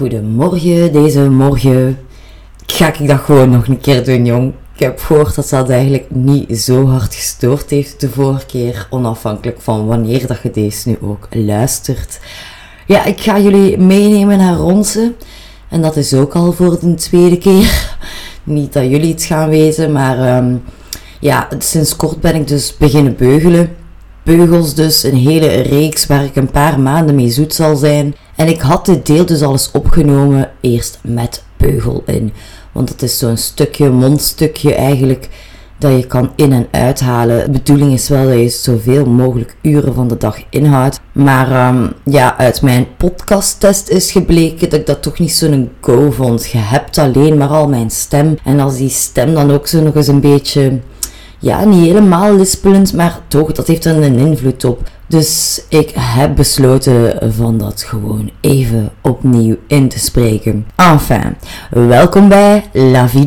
Goedemorgen deze morgen. Ga ik dat gewoon nog een keer doen, jong? Ik heb gehoord dat dat eigenlijk niet zo hard gestoord heeft de vorige keer, onafhankelijk van wanneer dat je deze nu ook luistert. Ja, ik ga jullie meenemen naar Ronse. En dat is ook al voor de tweede keer. Niet dat jullie het gaan weten, maar ehm, ja, sinds kort ben ik dus beginnen beugelen. Beugels dus, een hele reeks waar ik een paar maanden mee zoet zal zijn. En ik had dit deel dus al eens opgenomen, eerst met beugel in. Want het is zo'n stukje, mondstukje eigenlijk, dat je kan in- en uithalen. De bedoeling is wel dat je zoveel mogelijk uren van de dag inhoudt. Maar ehm, ja, uit mijn podcasttest is gebleken dat ik dat toch niet zo'n go vond. Je hebt alleen maar al mijn stem. En als die stem dan ook zo nog eens een beetje ja, niet helemaal lispelend, maar toch, dat heeft er een invloed op. Dus ik heb besloten van dat gewoon even opnieuw in te spreken. Enfin, welkom bij La Vie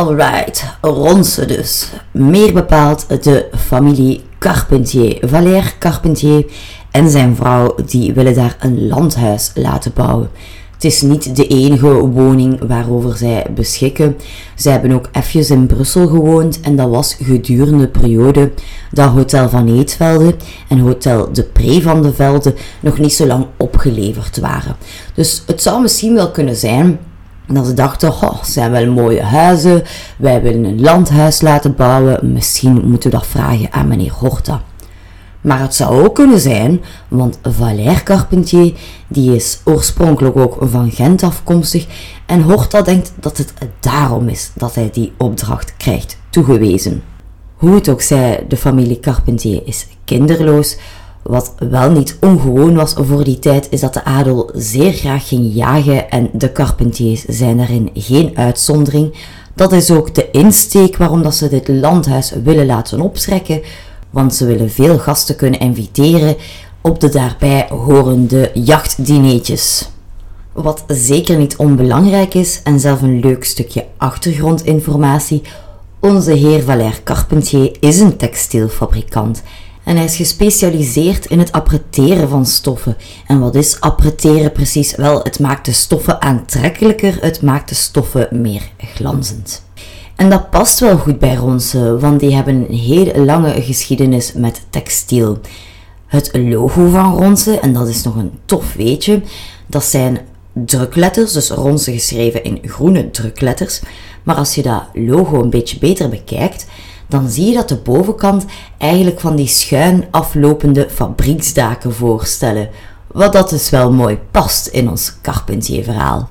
Alright, Ronse dus. Meer bepaald de familie Carpentier. Valère Carpentier en zijn vrouw die willen daar een landhuis laten bouwen. Het is niet de enige woning waarover zij beschikken. Zij hebben ook even in Brussel gewoond en dat was gedurende de periode dat Hotel van Eetvelde en Hotel de Pre van de Velde nog niet zo lang opgeleverd waren. Dus het zou misschien wel kunnen zijn dat ze dachten, oh, zijn wel mooie huizen, wij willen een landhuis laten bouwen, misschien moeten we dat vragen aan meneer Horta. Maar het zou ook kunnen zijn, want Valère Carpentier, die is oorspronkelijk ook van Gent afkomstig, en Horta denkt dat het daarom is dat hij die opdracht krijgt toegewezen. Hoe het ook zij, de familie Carpentier is kinderloos, wat wel niet ongewoon was voor die tijd, is dat de adel zeer graag ging jagen en de Carpentiers zijn daarin geen uitzondering. Dat is ook de insteek waarom dat ze dit landhuis willen laten opstrekken, want ze willen veel gasten kunnen inviteren op de daarbij horende jachtdineetjes. Wat zeker niet onbelangrijk is en zelf een leuk stukje achtergrondinformatie, onze heer Valère Carpentier is een textielfabrikant en hij is gespecialiseerd in het apprêteren van stoffen. En wat is apprêteren precies? Wel, het maakt de stoffen aantrekkelijker, het maakt de stoffen meer glanzend. En dat past wel goed bij Ronse, want die hebben een hele lange geschiedenis met textiel. Het logo van Ronse, en dat is nog een tof weetje, dat zijn drukletters, dus Ronse geschreven in groene drukletters. Maar als je dat logo een beetje beter bekijkt, dan zie je dat de bovenkant eigenlijk van die schuin aflopende fabrieksdaken voorstellen. Wat dat dus wel mooi past in ons Carpentier-verhaal.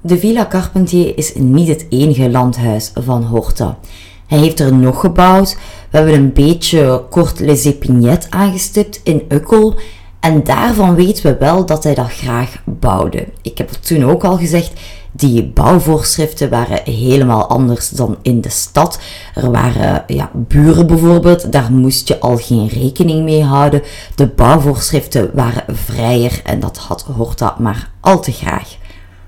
De Villa Carpentier is niet het enige landhuis van Horta. Hij heeft er nog gebouwd. We hebben een beetje kort Les Epignettes aangestipt in Ukkel. En daarvan weten we wel dat hij dat graag bouwde. Ik heb het toen ook al gezegd, die bouwvoorschriften waren helemaal anders dan in de stad. Er waren ja, buren bijvoorbeeld, daar moest je al geen rekening mee houden. De bouwvoorschriften waren vrijer en dat had Horta maar al te graag.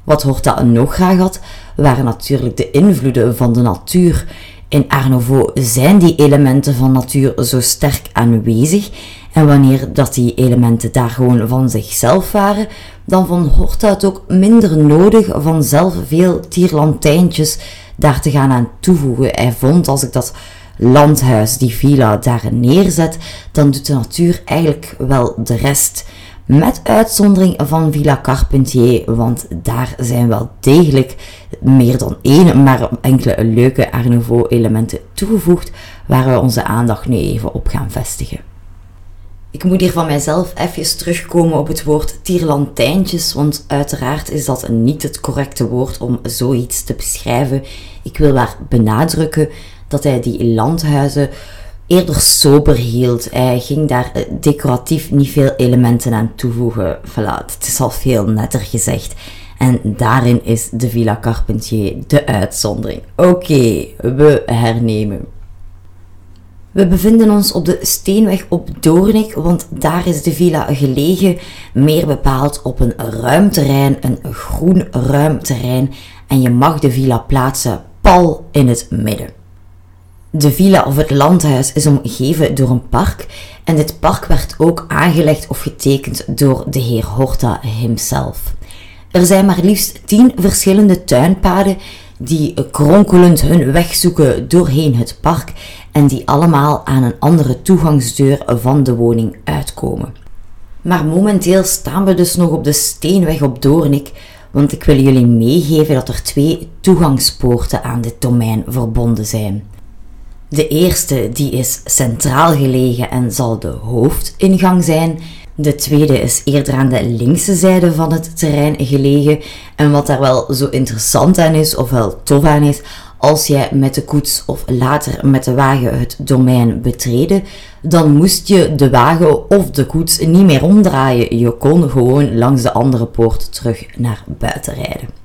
Wat Horta nog graag had, waren natuurlijk de invloeden van de natuur. In Art zijn die elementen van natuur zo sterk aanwezig en wanneer dat die elementen daar gewoon van zichzelf waren, dan vond Horta het ook minder nodig van zelf veel tierlantijntjes daar te gaan aan toevoegen. Hij vond als ik dat landhuis, die villa, daar neerzet, dan doet de natuur eigenlijk wel de rest. Met uitzondering van Villa Carpentier, want daar zijn wel degelijk meer dan één, maar enkele leuke Art Nouveau elementen toegevoegd, waar we onze aandacht nu even op gaan vestigen. Ik moet hier van mijzelf even terugkomen op het woord tierlantijntjes, want uiteraard is dat niet het correcte woord om zoiets te beschrijven. Ik wil maar benadrukken dat hij die landhuizen eerder sober hield. Hij ging daar eh, decoratief niet veel elementen aan toevoegen. Voilà, het is al veel netter gezegd. En daarin is de Villa Carpentier de uitzondering. Oké, we hernemen. We bevinden ons op de Steenweg op Doornik, want daar is de villa gelegen, meer bepaald op een ruim terrein, een groen ruim terrein, en je mag de villa plaatsen pal in het midden. De villa of het landhuis is omgeven door een park en dit park werd ook aangelegd of getekend door de heer Horta himself. Er zijn maar liefst tien verschillende tuinpaden die kronkelend hun weg zoeken doorheen het park en die allemaal aan een andere toegangsdeur van de woning uitkomen. Maar momenteel staan we dus nog op de steenweg op Doornik, want ik wil jullie meegeven dat er twee toegangspoorten aan dit domein verbonden zijn. De eerste die is centraal gelegen en zal de hoofdingang zijn. De tweede is eerder aan de linkse zijde van het terrein gelegen. En wat daar wel zo interessant aan is, of wel tof aan is, als jij met de koets of later met de wagen het domein betreden, dan moest je de wagen of de koets niet meer omdraaien. Je kon gewoon langs de andere poort terug naar buiten rijden.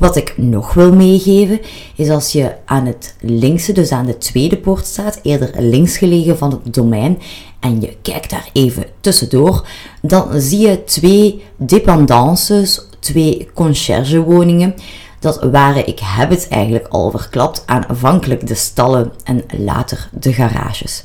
Wat ik nog wil meegeven is als je aan het linkse, dus aan de tweede poort staat, eerder links gelegen van het domein, en je kijkt daar even tussendoor, dan zie je twee dependances, twee conciergewoningen. Dat waren, ik heb het eigenlijk al verklapt, aanvankelijk de stallen en later de garages.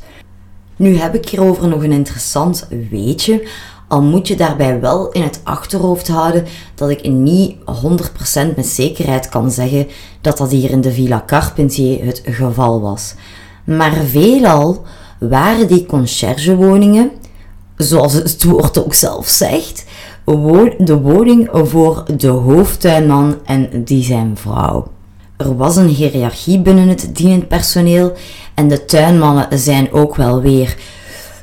Nu heb ik hierover nog een interessant weetje. Al moet je daarbij wel in het achterhoofd houden dat ik niet 100% met zekerheid kan zeggen dat dat hier in de Villa Carpentier het geval was. Maar veelal waren die conciergewoningen, zoals het woord ook zelf zegt, de woning voor de hoofdtuinman en die zijn vrouw. Er was een hiërarchie binnen het dienend personeel en de tuinmannen zijn ook wel weer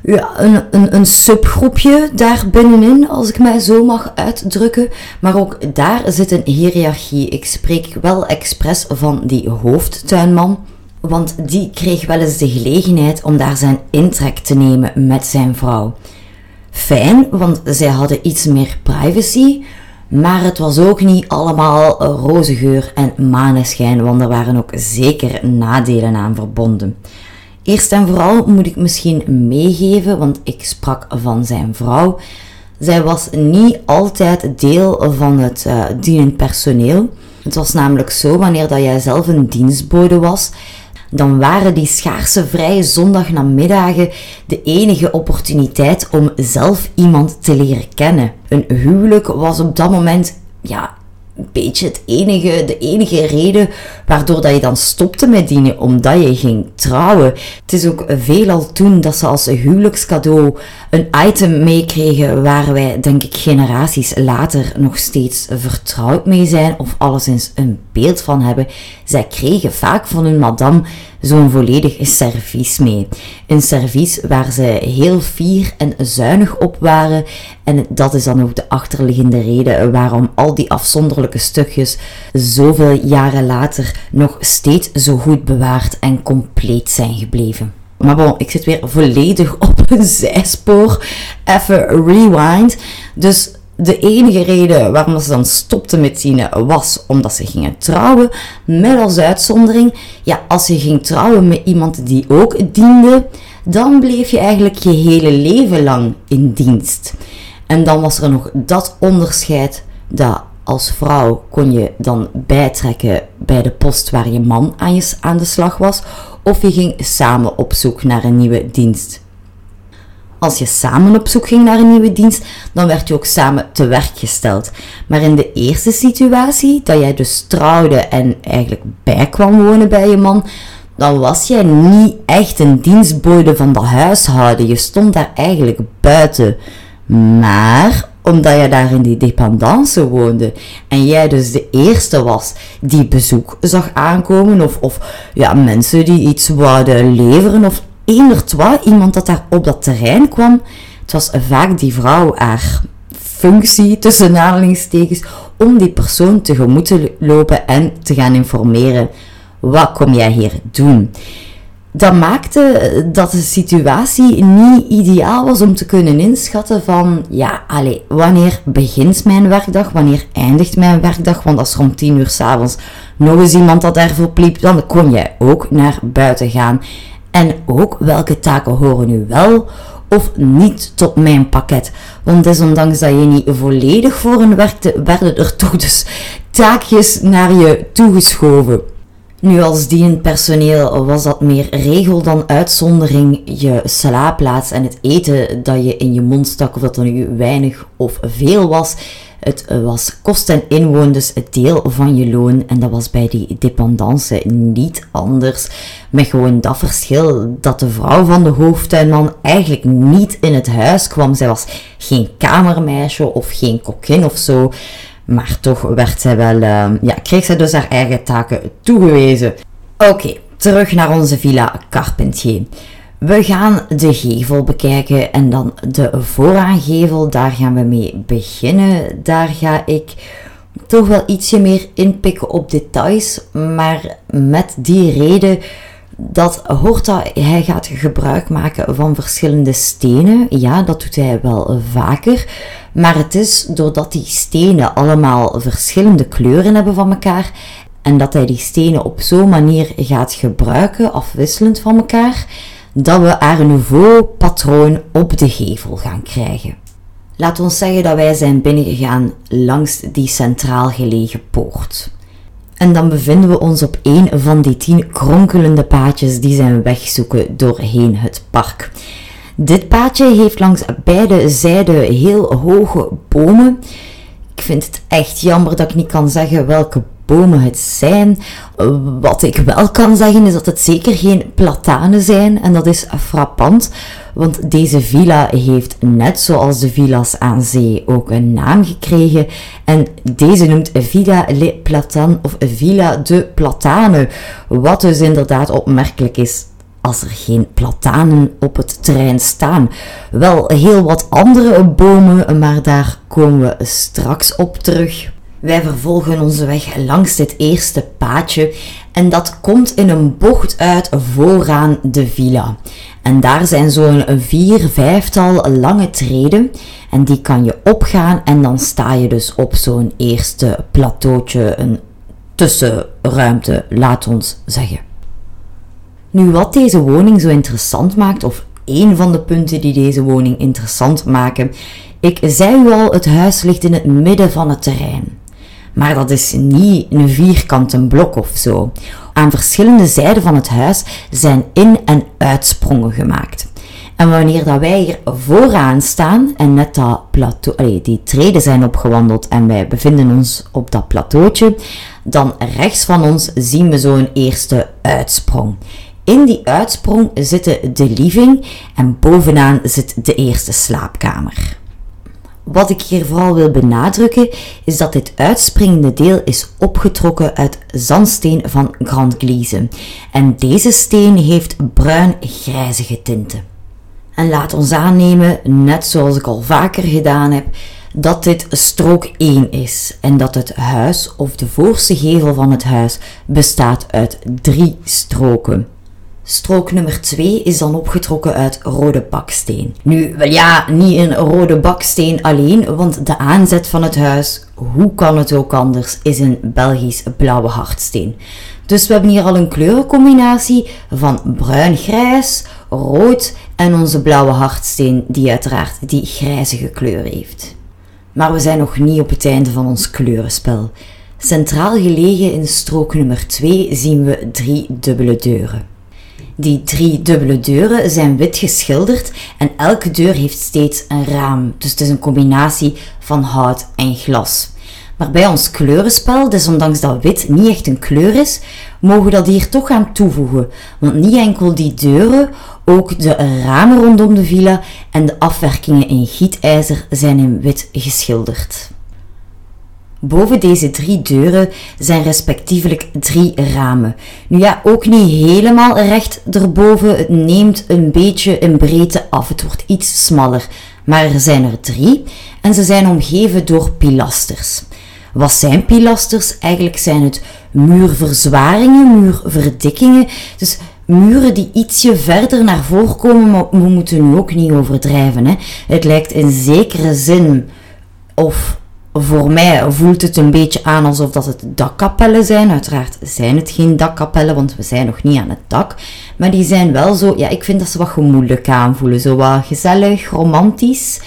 ja, een, een, een subgroepje daar binnenin, als ik mij zo mag uitdrukken. Maar ook daar zit een hiërarchie. Ik spreek wel expres van die hoofdtuinman. Want die kreeg wel eens de gelegenheid om daar zijn intrek te nemen met zijn vrouw. Fijn, want zij hadden iets meer privacy. Maar het was ook niet allemaal roze geur en maneschijn, want er waren ook zeker nadelen aan verbonden. Eerst en vooral moet ik misschien meegeven, want ik sprak van zijn vrouw. Zij was niet altijd deel van het uh, dienend personeel. Het was namelijk zo, wanneer dat jij zelf een dienstbode was, dan waren die schaarse vrije zondagnamiddagen de enige opportuniteit om zelf iemand te leren kennen. Een huwelijk was op dat moment ja, een beetje het enige, de enige reden waardoor dat je dan stopte met dienen, omdat je ging trouwen. Het is ook veelal toen dat ze als huwelijkscadeau een item meekregen waar wij, denk ik, generaties later nog steeds vertrouwd mee zijn of alleszins een beeld van hebben. Zij kregen vaak van hun madame zo'n volledig servies mee. Een servies waar ze heel fier en zuinig op waren. En dat is dan ook de achterliggende reden waarom al die afzonderlijke stukjes zoveel jaren later nog steeds zo goed bewaard en compleet zijn gebleven. Maar bon, ik zit weer volledig op een zijspoor. Even rewind. Dus de enige reden waarom ze dan stopte met dienen was omdat ze gingen trouwen. Met als uitzondering, ja, als je ging trouwen met iemand die ook diende, dan bleef je eigenlijk je hele leven lang in dienst. En dan was er nog dat onderscheid dat als vrouw kon je dan bijtrekken bij de post waar je man aan de slag was, of je ging samen op zoek naar een nieuwe dienst. Als je samen op zoek ging naar een nieuwe dienst, dan werd je ook samen te werk gesteld. Maar in de eerste situatie, dat jij dus trouwde en eigenlijk bij kwam wonen bij je man, dan was jij niet echt een dienstbode van de huishouden. Je stond daar eigenlijk buiten. Maar omdat je daar in die dependance woonde en jij dus de eerste was die bezoek zag aankomen of, of ja, mensen die iets wouden leveren of eendert wat, iemand dat daar op dat terrein kwam, het was vaak die vrouw haar functie, tussen aanhalingstekens, om die persoon tegemoet te lopen en te gaan informeren. Wat kom jij hier doen? Dat maakte dat de situatie niet ideaal was om te kunnen inschatten van, ja, allez, wanneer begint mijn werkdag, wanneer eindigt mijn werkdag, want als er om tien uur s'avonds nog eens iemand dat daarvoor pliep, dan kon jij ook naar buiten gaan En ook welke taken horen nu wel of niet tot mijn pakket. Want desondanks dat je niet volledig voor hen werkte, werden er toch dus taakjes naar je toegeschoven. Nu, als dienstpersoneel was dat meer regel dan uitzondering. Je slaapplaats en het eten dat je in je mond stak, of dat er nu weinig of veel was, het was kost en dus het deel van je loon. En dat was bij die dependance niet anders. Met gewoon dat verschil dat de vrouw van de hoofdtuinman eigenlijk niet in het huis kwam. Zij was geen kamermeisje of geen kokkin of zo. Maar toch werd zij wel, uh, ja, kreeg zij dus haar eigen taken toegewezen. Oké, terug naar onze villa Carpentier. We gaan de gevel bekijken en dan de vooraangevel, daar gaan we mee beginnen. Daar ga ik toch wel ietsje meer inpikken op details, maar met die reden dat Horta, hij gaat gebruik maken van verschillende stenen. Ja, dat doet hij wel vaker. Maar het is doordat die stenen allemaal verschillende kleuren hebben van elkaar en dat hij die stenen op zo'n manier gaat gebruiken, afwisselend van elkaar, dat we Art Nouveau patroon op de gevel gaan krijgen. Laat ons zeggen dat wij zijn binnengegaan langs die centraal gelegen poort. En dan bevinden we ons op een van die tien kronkelende paadjes die zijn weg zoeken doorheen het park. Dit paadje heeft langs beide zijden heel hoge bomen. Ik vind het echt jammer dat ik niet kan zeggen welke bomen het zijn. Wat ik wel kan zeggen is dat het zeker geen platanen zijn en dat is frappant, want deze villa heeft net zoals de villa's aan zee ook een naam gekregen en deze noemt Villa Le Platan of Villa de Platane, wat dus inderdaad opmerkelijk is als er geen platanen op het terrein staan. Wel heel wat andere bomen, maar daar komen we straks op terug. Wij vervolgen onze weg langs dit eerste paadje en dat komt in een bocht uit vooraan de villa. En daar zijn zo'n vier, vijftal lange treden en die kan je opgaan en dan sta je dus op zo'n eerste plateautje, een tussenruimte, laat ons zeggen. Nu, wat deze woning zo interessant maakt, of één van de punten die deze woning interessant maken, ik zei u al, het huis ligt in het midden van het terrein. Maar dat is niet een vierkante blok of zo. Aan verschillende zijden van het huis zijn in- en uitsprongen gemaakt. En wanneer dat wij hier vooraan staan en net dat plateau, die treden zijn opgewandeld en wij bevinden ons op dat plateautje, dan rechts van ons zien we zo'n eerste uitsprong. In die uitsprong zitten de living en bovenaan zit de eerste slaapkamer. Wat ik hier vooral wil benadrukken is dat dit uitspringende deel is opgetrokken uit zandsteen van Grand Gliese. En deze steen heeft bruin-grijzige tinten. En laat ons aannemen, net zoals ik al vaker gedaan heb, dat dit strook 1 is en dat het huis of de voorste gevel van het huis bestaat uit drie stroken. Strook nummer 2 is dan opgetrokken uit rode baksteen. Nu, wel ja, niet een rode baksteen alleen, want de aanzet van het huis, hoe kan het ook anders, is een Belgisch blauwe hardsteen. Dus we hebben hier al een kleurencombinatie van bruin-grijs, rood en onze blauwe hardsteen die uiteraard die grijzige kleur heeft. Maar we zijn nog niet op het einde van ons kleurenspel. Centraal gelegen in strook nummer 2 zien we drie dubbele deuren. Die drie dubbele deuren zijn wit geschilderd en elke deur heeft steeds een raam. Dus het is een combinatie van hout en glas. Maar bij ons kleurenspel, dus ondanks dat wit niet echt een kleur is, mogen we dat hier toch gaan toevoegen. Want niet enkel die deuren, ook de ramen rondom de villa en de afwerkingen in gietijzer zijn in wit geschilderd. Boven deze drie deuren zijn respectievelijk drie ramen. Nu ja, ook niet helemaal recht erboven. Het neemt een beetje in breedte af. Het wordt iets smaller. Maar er zijn er drie en ze zijn omgeven door pilasters. Wat zijn pilasters? Eigenlijk zijn het muurverzwaringen, muurverdikkingen. Dus muren die ietsje verder naar voren komen, maar we moeten nu ook niet overdrijven. Hè. Het lijkt in zekere zin of Voor mij voelt het een beetje aan alsof dat het dakkapellen zijn. Uiteraard zijn het geen dakkapellen, want we zijn nog niet aan het dak. Maar die zijn wel zo, ja, ik vind dat ze wat gemoedelijk aanvoelen. Zo gezellig, romantisch.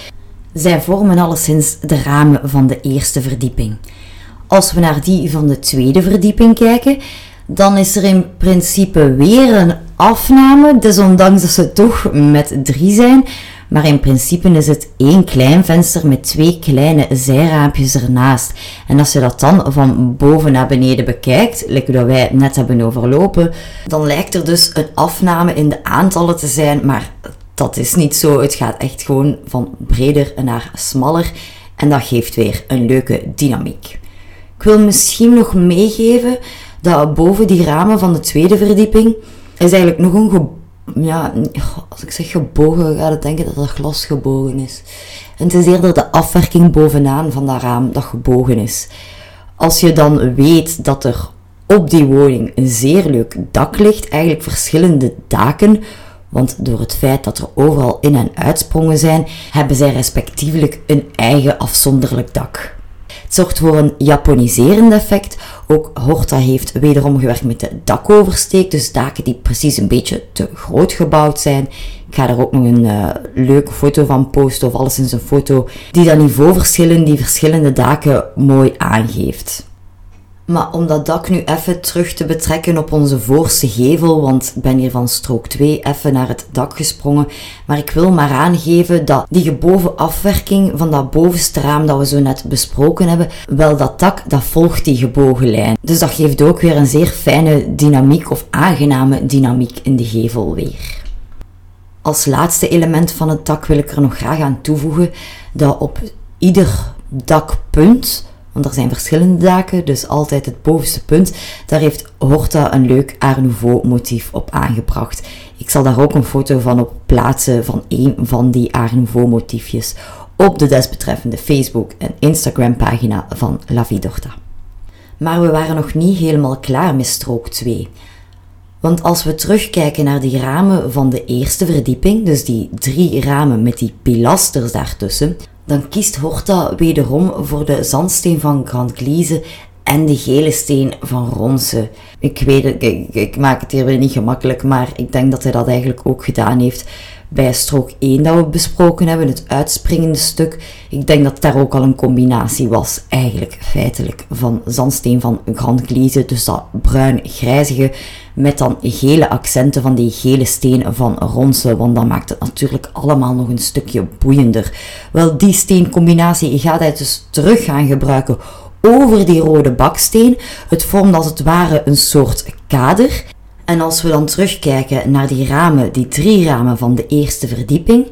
Zij vormen alleszins de ramen van de eerste verdieping. Als we naar die van de tweede verdieping kijken, dan is er in principe weer een afname, desondanks dat ze toch met drie zijn. Maar in principe is het één klein venster met twee kleine zijraampjes ernaast. En als je dat dan van boven naar beneden bekijkt, like dat wij net hebben overlopen, dan lijkt er dus een afname in de aantallen te zijn, maar dat is niet zo. Het gaat echt gewoon van breder naar smaller en dat geeft weer een leuke dynamiek. Ik wil misschien nog meegeven dat boven die ramen van de tweede verdieping is eigenlijk nog een ja, als ik zeg gebogen, ga ik denken dat dat glas gebogen is. En het is eerder de afwerking bovenaan van dat raam dat gebogen is. Als je dan weet dat er op die woning een zeer leuk dak ligt, eigenlijk verschillende daken, want door het feit dat er overal in- en uitsprongen zijn, hebben zij respectievelijk een eigen afzonderlijk dak. Het zorgt voor een japoniserend effect. Ook Horta heeft wederom gewerkt met de dakoversteek, dus daken die precies een beetje te groot gebouwd zijn. Ik ga er ook nog een uh, leuke foto van posten, of alleszins een foto die dat niveauverschillen, die verschillende daken mooi aangeeft. Maar om dat dak nu even terug te betrekken op onze voorste gevel, want ik ben hier van strook 2 even naar het dak gesprongen. Maar ik wil maar aangeven dat die gebogen afwerking van dat bovenste raam dat we zo net besproken hebben, wel dat dak, dat volgt die gebogen lijn. Dus dat geeft ook weer een zeer fijne dynamiek of aangename dynamiek in de gevel weer. Als laatste element van het dak wil ik er nog graag aan toevoegen dat op ieder dakpunt want er zijn verschillende daken, dus altijd het bovenste punt. Daar heeft Horta een leuk Art Nouveau motief op aangebracht. Ik zal daar ook een foto van op plaatsen van een van die Art Nouveau motiefjes op de desbetreffende Facebook en Instagram pagina van La Vie. Maar we waren nog niet helemaal klaar met strook 2. Want als we terugkijken naar die ramen van de eerste verdieping, dus die drie ramen met die pilasters daartussen, dan kiest Horta wederom voor de zandsteen van Grand Gliese en de gele steen van Ronse. Ik weet het, ik, ik, maak het hier weer niet gemakkelijk, maar ik denk dat hij dat eigenlijk ook gedaan heeft bij strook 1 dat we besproken hebben, het uitspringende stuk. Ik denk dat daar ook al een combinatie was, eigenlijk feitelijk, van zandsteen van Grand Gliese, dus dat bruin-grijzige, met dan gele accenten van die gele steen van Ronse, want dat maakt het natuurlijk allemaal nog een stukje boeiender. Wel, die steencombinatie gaat hij dus terug gaan gebruiken over die rode baksteen. Het vormt als het ware een soort kader. En als we dan terugkijken naar die ramen, die drie ramen van de eerste verdieping,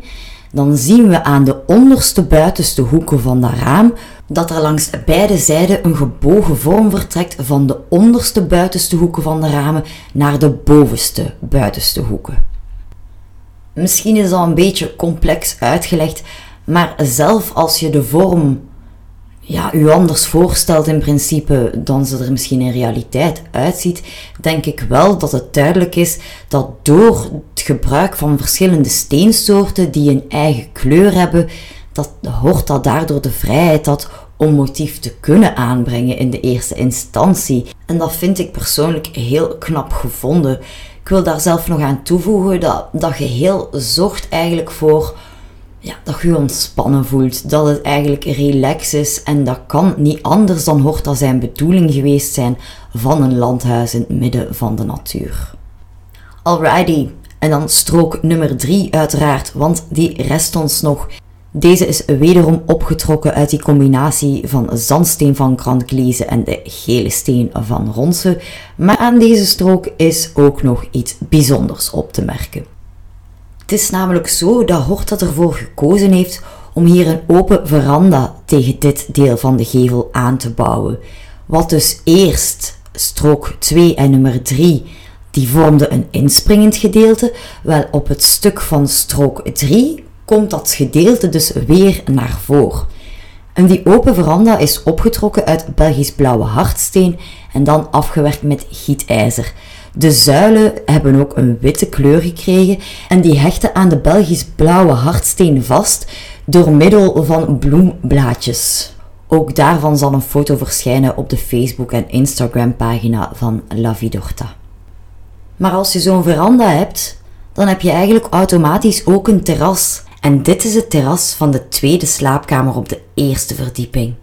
dan zien we aan de onderste buitenste hoeken van dat raam dat er langs beide zijden een gebogen vorm vertrekt van de onderste buitenste hoeken van de ramen naar de bovenste buitenste hoeken. Misschien is dat een beetje complex uitgelegd, maar zelf als je de vorm ja, u anders voorstelt in principe dan ze er misschien in realiteit uitziet, denk ik wel dat het duidelijk is dat door het gebruik van verschillende steensoorten die een eigen kleur hebben, dat hoort dat daardoor de vrijheid had om motief te kunnen aanbrengen in de eerste instantie. En dat vind ik persoonlijk heel knap gevonden. Ik wil daar zelf nog aan toevoegen dat dat geheel zorgt eigenlijk voor ja, dat je ontspannen voelt, dat het eigenlijk relax is en dat kan niet anders dan hoort dat zijn bedoeling geweest zijn van een landhuis in het midden van de natuur. Alrighty, en dan strook nummer 3 uiteraard, want die rest ons nog. Deze is wederom opgetrokken uit die combinatie van zandsteen van Grand Gliese en de gele steen van Ronse, maar aan deze strook is ook nog iets bijzonders op te merken. Is namelijk zo dat Horta ervoor gekozen heeft om hier een open veranda tegen dit deel van de gevel aan te bouwen. Wat dus eerst strook 2 en nummer 3 die vormden een inspringend gedeelte, wel op het stuk van strook 3 komt dat gedeelte dus weer naar voren. En die open veranda is opgetrokken uit Belgisch blauwe hardsteen en dan afgewerkt met gietijzer. De zuilen hebben ook een witte kleur gekregen en die hechten aan de Belgisch blauwe hardsteen vast door middel van bloemblaadjes. Ook daarvan zal een foto verschijnen op de Facebook- en Instagram-pagina van La Vidorta. Maar als je zo'n veranda hebt, dan heb je eigenlijk automatisch ook een terras. En dit is het terras van de tweede slaapkamer op de eerste verdieping.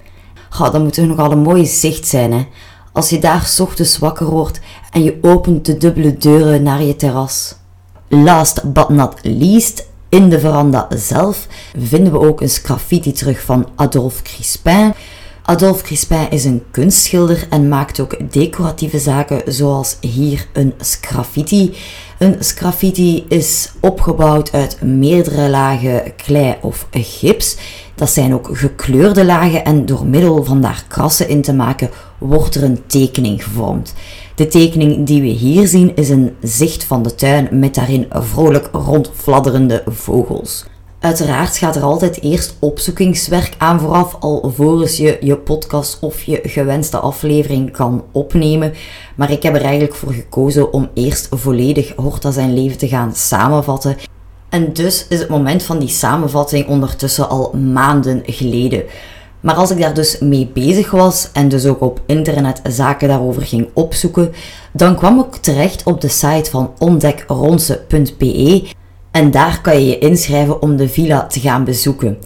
Goh, dat moet toch nogal een mooie zicht zijn, hè? Als je daar ochtends wakker wordt en je opent de dubbele deuren naar je terras. Last but not least, in de veranda zelf vinden we ook een graffiti terug van Adolphe Crispin. Adolphe Crispin is een kunstschilder en maakt ook decoratieve zaken zoals hier een sgraffiti. Een sgraffiti is opgebouwd uit meerdere lagen klei of gips. Dat zijn ook gekleurde lagen en door middel van daar krassen in te maken wordt er een tekening gevormd. De tekening die we hier zien is een zicht van de tuin met daarin vrolijk rondfladderende vogels. Uiteraard gaat er altijd eerst opzoekingswerk aan vooraf, alvorens je je podcast of je gewenste aflevering kan opnemen. Maar ik heb er eigenlijk voor gekozen om eerst volledig Horta zijn leven te gaan samenvatten. En dus is het moment van die samenvatting ondertussen al maanden geleden. Maar als ik daar dus mee bezig was en dus ook op internet zaken daarover ging opzoeken, dan kwam ik terecht op de site van ontdekronse.be en daar kan je je inschrijven om de villa te gaan bezoeken.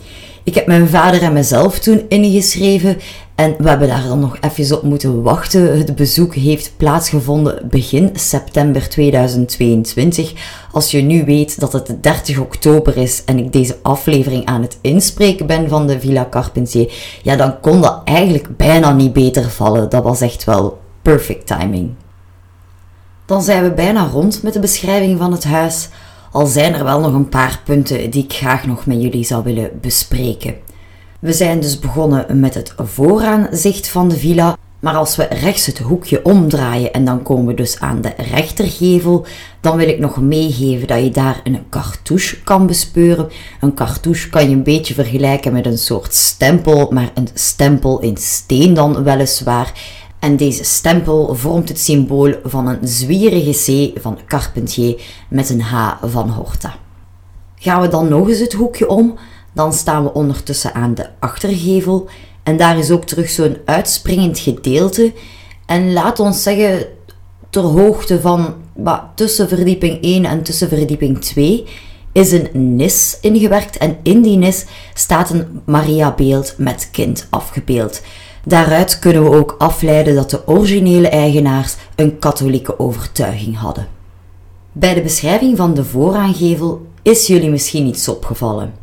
Ik heb mijn vader en mezelf toen ingeschreven en we hebben daar dan nog even op moeten wachten. Het bezoek heeft plaatsgevonden begin september 2022. Als je nu weet dat het 30 oktober is en ik deze aflevering aan het inspreken ben van de Villa Carpentier, ja, dan kon dat eigenlijk bijna niet beter vallen. Dat was echt wel perfect timing. Dan zijn we bijna rond met de beschrijving van het huis. Al zijn er wel nog een paar punten die ik graag nog met jullie zou willen bespreken. We zijn dus begonnen met het vooraanzicht van de villa. Maar als we rechts het hoekje omdraaien en dan komen we dus aan de rechtergevel, dan wil ik nog meegeven dat je daar een cartouche kan bespeuren. Een cartouche kan je een beetje vergelijken met een soort stempel, maar een stempel in steen dan weliswaar. En deze stempel vormt het symbool van een zwierige C van Carpentier met een H van Horta. Gaan we dan nog eens het hoekje om, dan staan we ondertussen aan de achtergevel en daar is ook terug zo'n uitspringend gedeelte. En laat ons zeggen, ter hoogte van bah, tussen verdieping 1 en tussen verdieping 2 is een nis ingewerkt en in die nis staat een Maria-beeld met kind afgebeeld. Daaruit kunnen we ook afleiden dat de originele eigenaars een katholieke overtuiging hadden. Bij de beschrijving van de vooraangevel is jullie misschien iets opgevallen.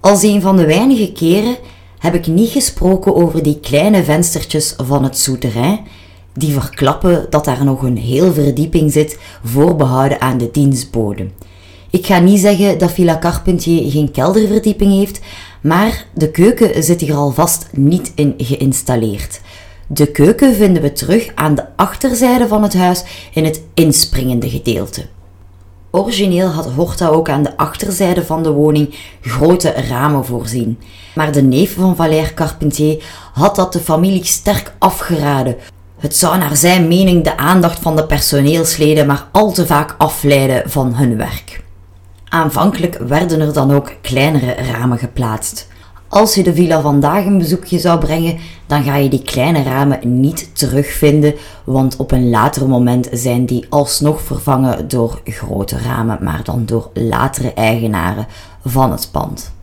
Als een van de weinige keren heb ik niet gesproken over die kleine venstertjes van het souterrain, die verklappen dat daar nog een heel verdieping zit voorbehouden aan de dienstboden. Ik ga niet zeggen dat Villa Carpentier geen kelderverdieping heeft, maar de keuken zit hier alvast niet in geïnstalleerd. De keuken vinden we terug aan de achterzijde van het huis in het inspringende gedeelte. Origineel had Horta ook aan de achterzijde van de woning grote ramen voorzien. Maar de neef van Valère Carpentier had dat de familie sterk afgeraden. Het zou naar zijn mening de aandacht van de personeelsleden maar al te vaak afleiden van hun werk. Aanvankelijk werden er dan ook kleinere ramen geplaatst. Als je de villa vandaag een bezoekje zou brengen, dan ga je die kleine ramen niet terugvinden, want op een later moment zijn die alsnog vervangen door grote ramen, maar dan door latere eigenaren van het pand.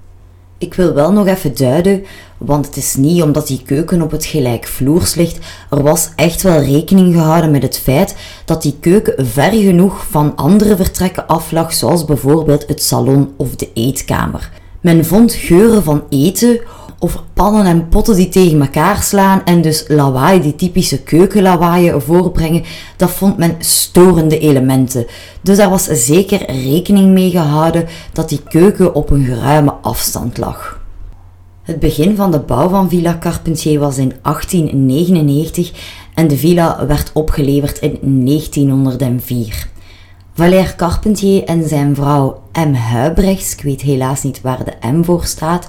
Ik wil wel nog even duiden, want het is niet omdat die keuken op het gelijkvloers ligt. Er was echt wel rekening gehouden met het feit dat die keuken ver genoeg van andere vertrekken aflag, zoals bijvoorbeeld het salon of de eetkamer. Men vond geuren van eten of pannen en potten die tegen elkaar slaan en dus lawaai, die typische keukenlawaaien voorbrengen, dat vond men storende elementen. Dus daar was zeker rekening mee gehouden dat die keuken op een geruime afstand lag. Het begin van de bouw van Villa Carpentier was in 1899 en de villa werd opgeleverd in 1904. Valère Carpentier en zijn vrouw M. Huibrechts, ik weet helaas niet waar de M voor staat,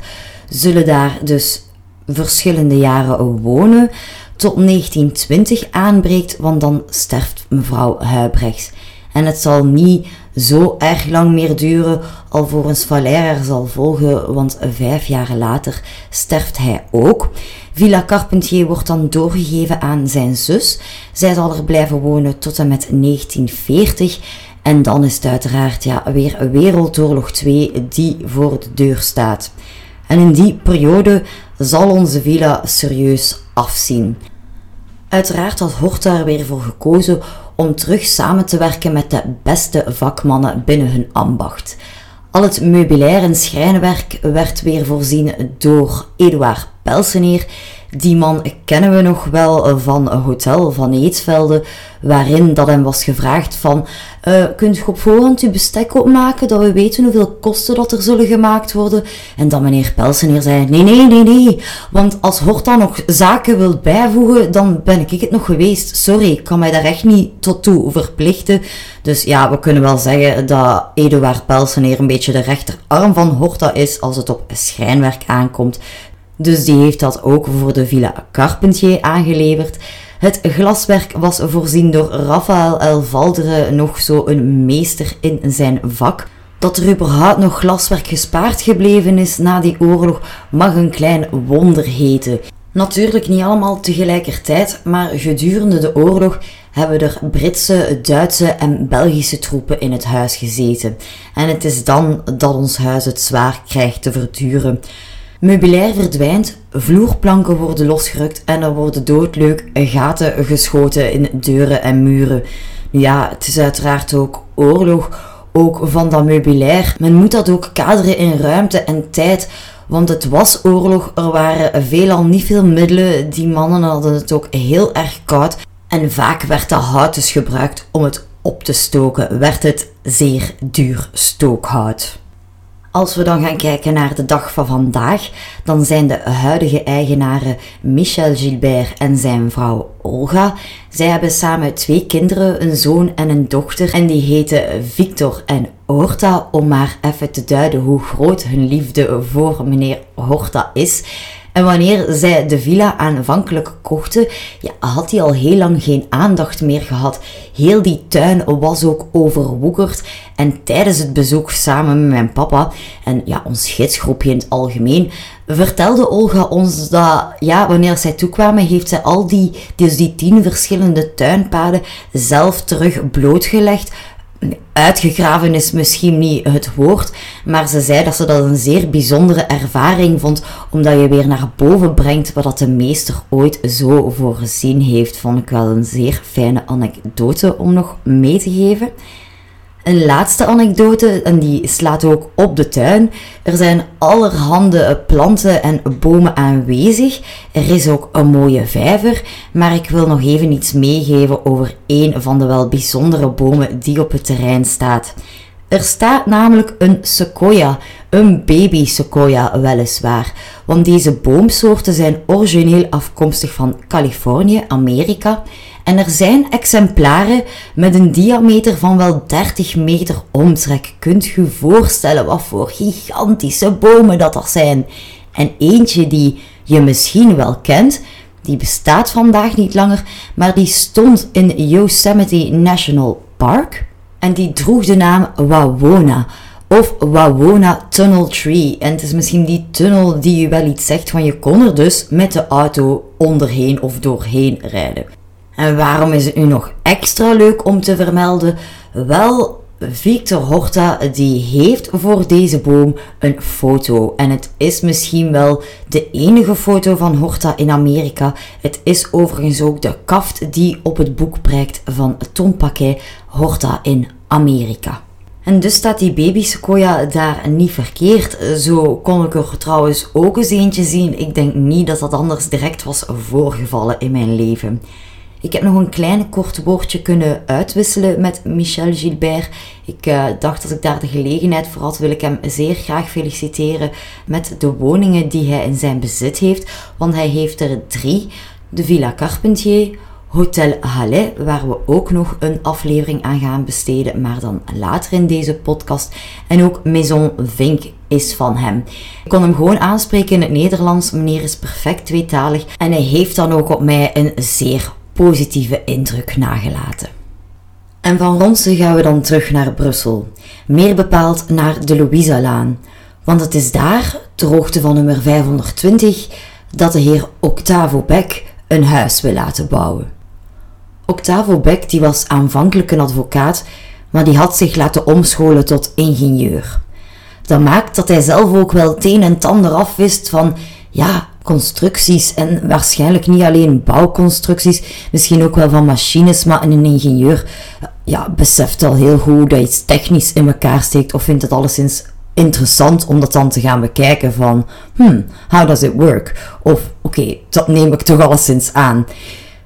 zullen daar dus verschillende jaren wonen. Tot 1920 aanbreekt, want dan sterft mevrouw Huibrechts. En het zal niet zo erg lang meer duren alvorens Valère er zal volgen, want vijf jaar later sterft hij ook. Villa Carpentier wordt dan doorgegeven aan zijn zus. Zij zal er blijven wonen tot en met 1940. En dan is het uiteraard ja, weer Wereldoorlog 2 die voor de deur staat. En in die periode zal onze villa serieus afzien. Uiteraard had Horta er weer voor gekozen om terug samen te werken met de beste vakmannen binnen hun ambacht. Al het meubilair en schrijnwerk werd weer voorzien door Eduard Pelseneer, die man kennen we nog wel van een hotel van Eetsvelde, waarin dat hem was gevraagd van, uh, kunt u op voorhand uw bestek opmaken, dat we weten hoeveel kosten dat er zullen gemaakt worden? En dan meneer Pelseneer zei, nee, nee, nee, nee, want als Horta nog zaken wil bijvoegen, dan ben ik het nog geweest. Sorry, ik kan mij daar echt niet tot toe verplichten. Dus ja, we kunnen wel zeggen dat Eduard Pelseneer een beetje de rechterarm van Horta is als het op schrijnwerk aankomt. Dus die heeft dat ook voor de Villa Carpentier aangeleverd. Het glaswerk was voorzien door Raphaël El Valdere, nog zo een meester in zijn vak. Dat er überhaupt nog glaswerk gespaard gebleven is na die oorlog mag een klein wonder heten. Natuurlijk niet allemaal tegelijkertijd, maar gedurende de oorlog hebben er Britse, Duitse en Belgische troepen in het huis gezeten. En het is dan dat ons huis het zwaar krijgt te verduren. Meubilair verdwijnt, vloerplanken worden losgerukt en er worden doodleuk gaten geschoten in deuren en muren. Ja, het is uiteraard ook oorlog, ook van dat meubilair. Men moet dat ook kaderen in ruimte en tijd, want het was oorlog, er waren veelal niet veel middelen, die mannen hadden het ook heel erg koud. En vaak werd dat hout dus gebruikt om het op te stoken, werd het zeer duur stookhout. Als we dan gaan kijken naar de dag van vandaag, dan zijn de huidige eigenaren Michel Gilbert en zijn vrouw Olga. Zij hebben samen twee kinderen, een zoon en een dochter, en die heten Victor en Horta, om maar even te duiden hoe groot hun liefde voor meneer Horta is. En wanneer zij de villa aanvankelijk kochten, ja, had hij al heel lang geen aandacht meer gehad. Heel die tuin was ook overwoekerd. En tijdens het bezoek samen met mijn papa en ja, ons gidsgroepje in het algemeen, vertelde Olga ons dat ja, wanneer zij toekwamen, heeft zij al die, dus die tien verschillende tuinpaden zelf terug blootgelegd uitgegraven is misschien niet het woord, maar ze zei dat ze dat een zeer bijzondere ervaring vond, omdat je weer naar boven brengt wat de meester ooit zo voorzien heeft. Vond ik wel een zeer fijne anekdote om nog mee te geven. Een laatste anekdote, en die slaat ook op de tuin. Er zijn allerhande planten en bomen aanwezig. Er is ook een mooie vijver, maar ik wil nog even iets meegeven over een van de wel bijzondere bomen die op het terrein staat. Er staat namelijk een sequoia, een baby sequoia weliswaar, want deze boomsoorten zijn origineel afkomstig van Californië, Amerika en er zijn exemplaren met een diameter van wel 30 meter omtrek. Kunt je voorstellen wat voor gigantische bomen dat er zijn? En eentje die je misschien wel kent, die bestaat vandaag niet langer, maar die stond in Yosemite National Park en die droeg de naam Wawona of Wawona Tunnel Tree. En het is misschien die tunnel die je wel iets zegt, want je kon er dus met de auto onderheen of doorheen rijden. En waarom is het nu nog extra leuk om te vermelden? Wel, Victor Horta die heeft voor deze boom een foto. En het is misschien wel de enige foto van Horta in Amerika. Het is overigens ook de kaft die op het boek prijkt van Tom Paquet Horta in Amerika. En dus staat die baby sequoia daar niet verkeerd. Zo kon ik er trouwens ook eens eentje zien. Ik denk niet dat dat anders direct was voorgevallen in mijn leven. Ik heb nog een klein kort woordje kunnen uitwisselen met Michel Gilbert. Ik uh, dacht dat ik daar de gelegenheid voor had, wil ik hem zeer graag feliciteren met de woningen die hij in zijn bezit heeft. Want hij heeft er drie. De Villa Carpentier, Hotel Halle, waar we ook nog een aflevering aan gaan besteden, maar dan later in deze podcast. En ook Maison Vink is van hem. Ik kon hem gewoon aanspreken in het Nederlands. Meneer is perfect tweetalig en hij heeft dan ook op mij een zeer positieve indruk nagelaten. En van Ronsen gaan we dan terug naar Brussel. Meer bepaald naar de Louisa-laan. Want het is daar, ter hoogte van nummer 520, dat de heer Octavo Beck een huis wil laten bouwen. Octavo Beck die was aanvankelijk een advocaat, maar die had zich laten omscholen tot ingenieur. Dat maakt dat hij zelf ook wel het een en het ander afwist van ja, constructies en waarschijnlijk niet alleen bouwconstructies, misschien ook wel van machines, maar een ingenieur ja, beseft al heel goed dat iets technisch in elkaar steekt of vindt het alleszins interessant om dat dan te gaan bekijken van hmm, how does it work? Of oké, dat neem ik toch alleszins aan.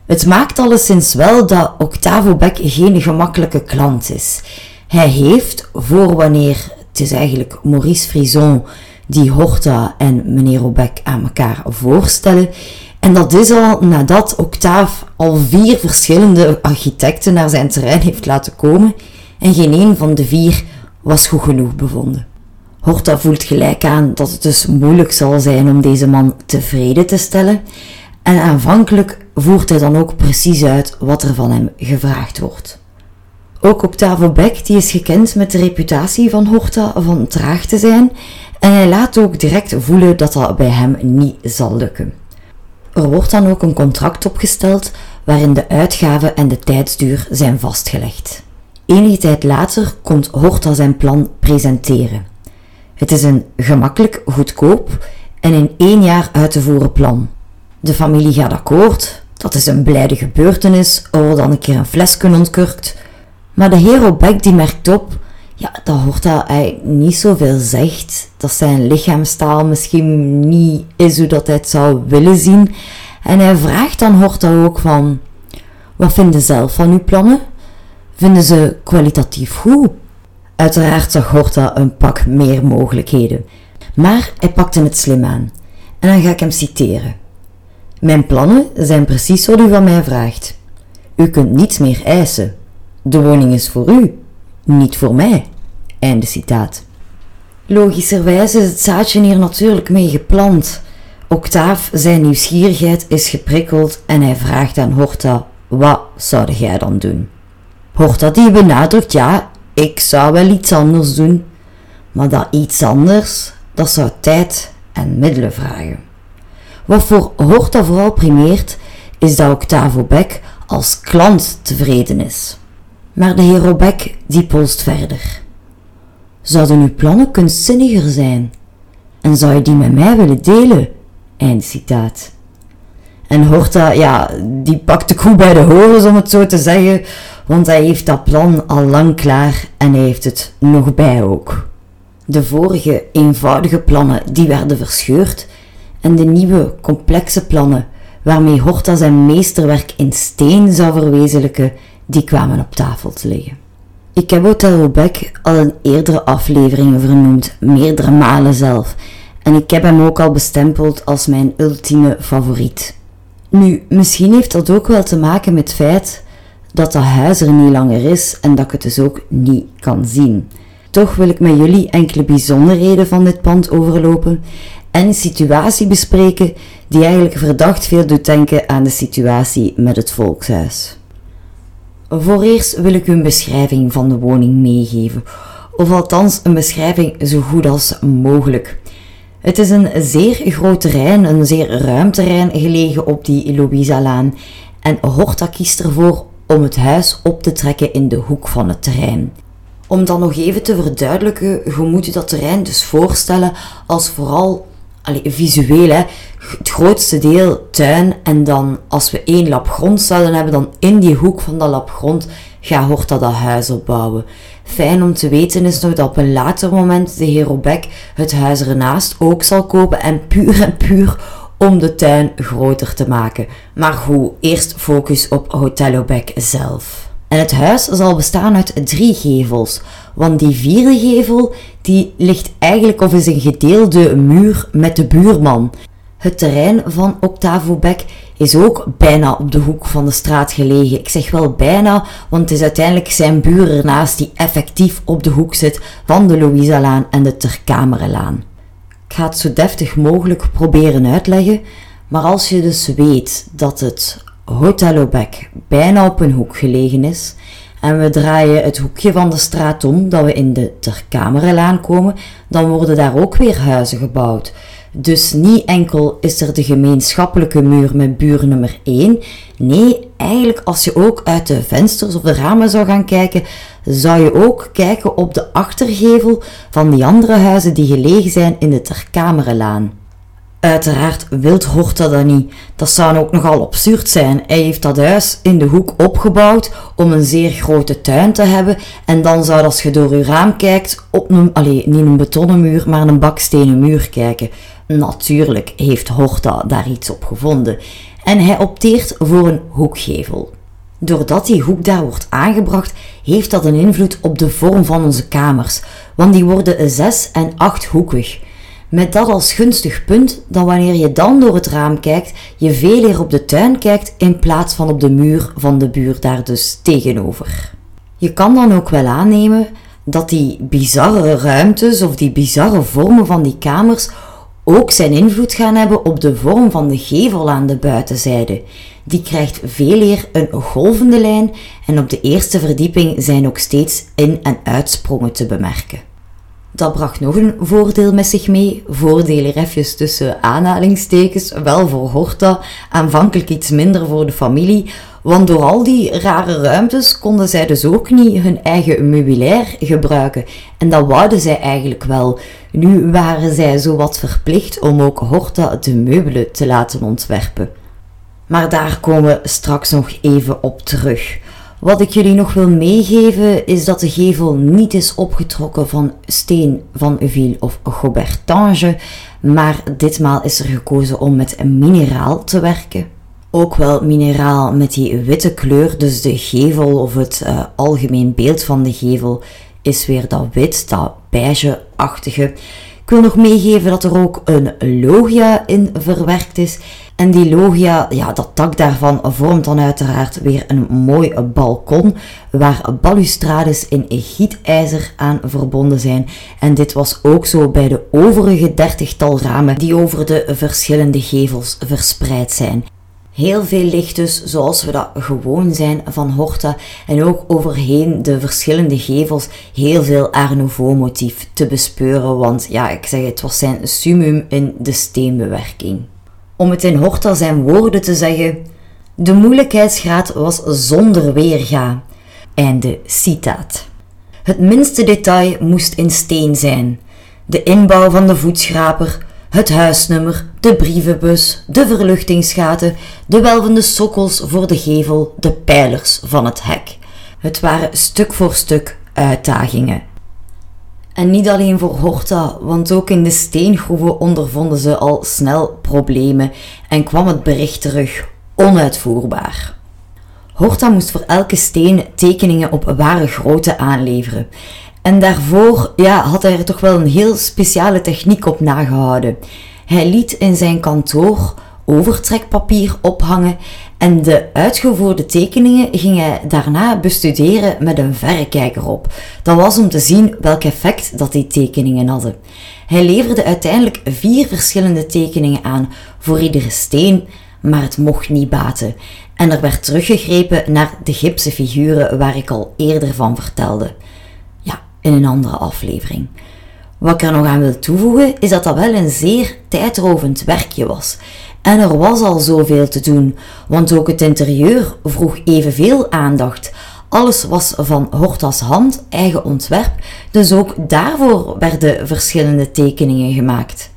Het maakt alleszins wel dat Octavo Beck geen gemakkelijke klant is. Hij heeft, voor wanneer, het is eigenlijk Maurice Frison die Horta en meneer Obeck aan elkaar voorstellen. En dat is al nadat Octave al vier verschillende architecten naar zijn terrein heeft laten komen en geen een van de vier was goed genoeg bevonden. Horta voelt gelijk aan dat het dus moeilijk zal zijn om deze man tevreden te stellen en aanvankelijk voert hij dan ook precies uit wat er van hem gevraagd wordt. Ook Octavo Beck die is gekend met de reputatie van Horta van traag te zijn en hij laat ook direct voelen dat dat bij hem niet zal lukken. Er wordt dan ook een contract opgesteld waarin de uitgaven en de tijdsduur zijn vastgelegd. Enige tijd later komt Horta zijn plan presenteren. Het is een gemakkelijk, goedkoop en in één jaar uit te voeren plan. De familie gaat akkoord, dat is een blijde gebeurtenis, er dan een keer een flesje ontkurkt. Maar de heer Obeck die merkt op ja, dat hoort dat hij niet zoveel zegt. Dat zijn lichaamstaal misschien niet is hoe dat hij het zou willen zien. En hij vraagt dan Horta ook van, wat vinden zelf van uw plannen? Vinden ze kwalitatief goed? Uiteraard zag Horta een pak meer mogelijkheden. Maar hij pakte het slim aan. En dan ga ik hem citeren. Mijn plannen zijn precies wat u van mij vraagt. U kunt niets meer eisen. De woning is voor u, niet voor mij. Einde citaat. Logischerwijs is het zaadje hier natuurlijk mee geplant. Octaaf, zijn nieuwsgierigheid is geprikkeld en hij vraagt aan Horta: Wat zou jij dan doen? Horta die benadrukt: Ja, ik zou wel iets anders doen. Maar dat iets anders, dat zou tijd en middelen vragen. Wat voor Horta vooral primeert, is dat Octavo Beck als klant tevreden is. Maar de heer Beck die polst verder. Zouden uw plannen kunstzinniger zijn? En zou je die met mij willen delen? Eind citaat. En Horta, ja, die pakt de koe bij de horens om het zo te zeggen, want hij heeft dat plan al lang klaar en hij heeft het nog bij ook. De vorige eenvoudige plannen die werden verscheurd en de nieuwe complexe plannen waarmee Horta zijn meesterwerk in steen zou verwezenlijken, die kwamen op tafel te liggen. Ik heb Hotel Robeck al in eerdere afleveringen vernoemd, meerdere malen zelf, en ik heb hem ook al bestempeld als mijn ultieme favoriet. Nu, misschien heeft dat ook wel te maken met het feit dat dat huis er niet langer is en dat ik het dus ook niet kan zien. Toch wil ik met jullie enkele bijzonderheden van dit pand overlopen en een situatie bespreken die eigenlijk verdacht veel doet denken aan de situatie met het volkshuis. Voor eerst wil ik u een beschrijving van de woning meegeven, of althans een beschrijving zo goed als mogelijk. Het is een zeer groot terrein, een zeer ruim terrein gelegen op die Louisa-laan en Horta kiest ervoor om het huis op te trekken in de hoek van het terrein. Om dan nog even te verduidelijken, je moet je dat terrein dus voorstellen als vooral visueel, hè, het grootste deel tuin en dan als we één lap grond zouden hebben, dan in die hoek van dat lap grond gaat Horta dat huis opbouwen. Fijn om te weten is nog dat op een later moment de heer het huis ernaast ook zal kopen en puur en puur om de tuin groter te maken. Maar goed, eerst focus op Hotel Obek zelf. En het huis zal bestaan uit drie gevels, want die vierde gevel die ligt eigenlijk of is een gedeelde muur met de buurman. Het terrein van Octavo Beck is ook bijna op de hoek van de straat gelegen. Ik zeg wel bijna, want het is uiteindelijk zijn buur ernaast die effectief op de hoek zit van de Louisa-laan en de Terkamerenlaan. Ik ga het zo deftig mogelijk proberen uitleggen, maar als je dus weet dat het Hotel Obeck bijna op een hoek gelegen is en we draaien het hoekje van de straat om dat we in de Terkamerenlaan komen, dan worden daar ook weer huizen gebouwd. Dus niet enkel is er de gemeenschappelijke muur met buur nummer 1. Nee, eigenlijk als je ook uit de vensters of de ramen zou gaan kijken, zou je ook kijken op de achtergevel van die andere huizen die gelegen zijn in de Terkamerenlaan. Uiteraard wilt Horta dat niet. Dat zou ook nogal absurd zijn. Hij heeft dat huis in de hoek opgebouwd om een zeer grote tuin te hebben. En dan zou als je door je raam kijkt op een, niet een betonnen muur, maar een bakstenen muur kijken. Natuurlijk heeft Horta daar iets op gevonden. En hij opteert voor een hoekgevel. Doordat die hoek daar wordt aangebracht, heeft dat een invloed op de vorm van onze kamers, want die worden zes en acht hoekig. Met dat als gunstig punt dat wanneer je dan door het raam kijkt, je veel eer op de tuin kijkt in plaats van op de muur van de buur daar dus tegenover. Je kan dan ook wel aannemen dat die bizarre ruimtes of die bizarre vormen van die kamers ook zijn invloed gaan hebben op de vorm van de gevel aan de buitenzijde. Die krijgt veel eer een golvende lijn en op de eerste verdieping zijn ook steeds in- en uitsprongen te bemerken. Dat bracht nog een voordeel met zich mee. Voordeel hier even tussen aanhalingstekens. Wel voor Horta, aanvankelijk iets minder voor de familie. Want door al die rare ruimtes konden zij dus ook niet hun eigen meubilair gebruiken. En dat wouden zij eigenlijk wel. Nu waren zij zowat verplicht om ook Horta de meubelen te laten ontwerpen. Maar daar komen we straks nog even op terug. Wat ik jullie nog wil meegeven is dat de gevel niet is opgetrokken van steen van Uville of Gobertange, maar ditmaal is er gekozen om met mineraal te werken. Ook wel mineraal met die witte kleur, dus de gevel of het uh, algemeen beeld van de gevel is weer dat wit, dat beige-achtige. Ik wil nog meegeven dat er ook een logia in verwerkt is en die logia, ja, dat dak daarvan vormt dan uiteraard weer een mooi balkon waar balustrades in gietijzer aan verbonden zijn. En dit was ook zo bij de overige dertigtal ramen die over de verschillende gevels verspreid zijn. Heel veel licht dus, zoals we dat gewoon zijn van Horta. En ook overheen de verschillende gevels heel veel Art Nouveau motief te bespeuren. Want ja, ik zeg het was zijn summum in de steenbewerking. Om het in Horta zijn woorden te zeggen, de moeilijkheidsgraad was zonder weerga. Einde citaat. Het minste detail moest in steen zijn. De inbouw van de voetschraper, het huisnummer, de brievenbus, de verluchtingsgaten, de welvende sokkels voor de gevel, de pijlers van het hek. Het waren stuk voor stuk uitdagingen. En niet alleen voor Horta, want ook in de steengroeven ondervonden ze al snel problemen en kwam het bericht terug onuitvoerbaar. Horta moest voor elke steen tekeningen op ware grootte aanleveren. En daarvoor ja, had hij er toch wel een heel speciale techniek op nagehouden. Hij liet in zijn kantoor overtrekpapier ophangen en de uitgevoerde tekeningen ging hij daarna bestuderen met een verrekijker op. Dat was om te zien welk effect dat die tekeningen hadden. Hij leverde uiteindelijk vier verschillende tekeningen aan voor iedere steen, maar het mocht niet baten. En er werd teruggegrepen naar de gipsen figuren waar ik al eerder van vertelde. Ja, in een andere aflevering. Wat ik er nog aan wil toevoegen is dat dat wel een zeer tijdrovend werkje was. En er was al zoveel te doen, want ook het interieur vroeg evenveel aandacht. Alles was van Hortas hand, eigen ontwerp, dus ook daarvoor werden verschillende tekeningen gemaakt.